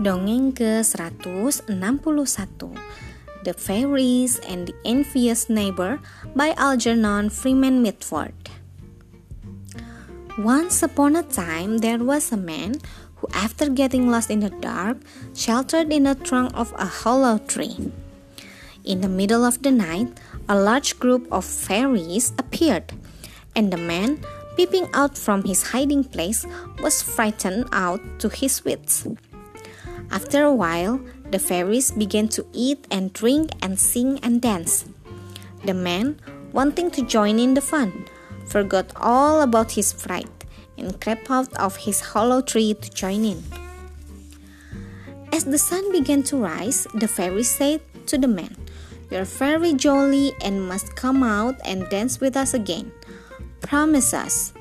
Dongeng ke-161 The Fairies and the Envious Neighbor by Algernon Freeman Mitford Once upon a time there was a man who after getting lost in the dark sheltered in the trunk of a hollow tree. In the middle of the night a large group of fairies appeared and the man peeping out from his hiding place was frightened out to his wits. After a while, the fairies began to eat and drink and sing and dance. The man, wanting to join in the fun, forgot all about his fright and crept out of his hollow tree to join in. As the sun began to rise, the fairies said to the man, You're very jolly and must come out and dance with us again. Promise us.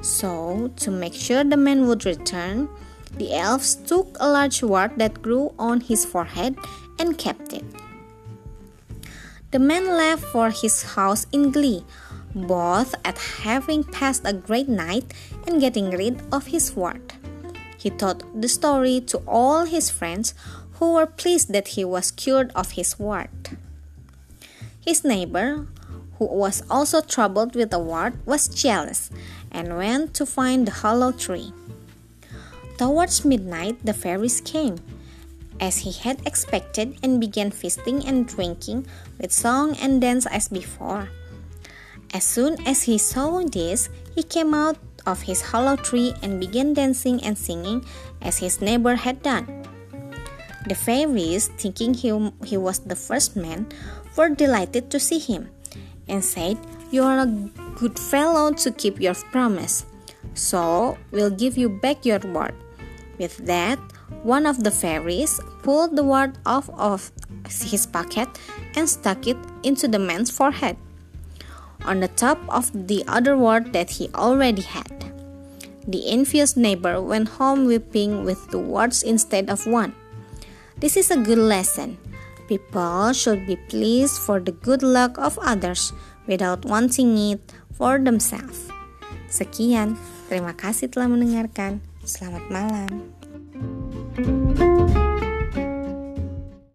So, to make sure the man would return, the elves took a large wart that grew on his forehead and kept it. The man left for his house in glee, both at having passed a great night and getting rid of his wart. He told the story to all his friends who were pleased that he was cured of his wart. His neighbor, who was also troubled with a wart, was jealous and went to find the hollow tree. Towards midnight, the fairies came, as he had expected, and began feasting and drinking with song and dance as before. As soon as he saw this, he came out of his hollow tree and began dancing and singing as his neighbor had done. The fairies, thinking he, he was the first man, were delighted to see him and said, You are a good fellow to keep your promise, so we'll give you back your word. With that, one of the fairies pulled the wart off of his pocket and stuck it into the man's forehead, on the top of the other wart that he already had. The envious neighbor went home weeping with two warts instead of one. This is a good lesson. People should be pleased for the good luck of others without wanting it for themselves. Sekian, terima kasih telah mendengarkan. Selamat malam.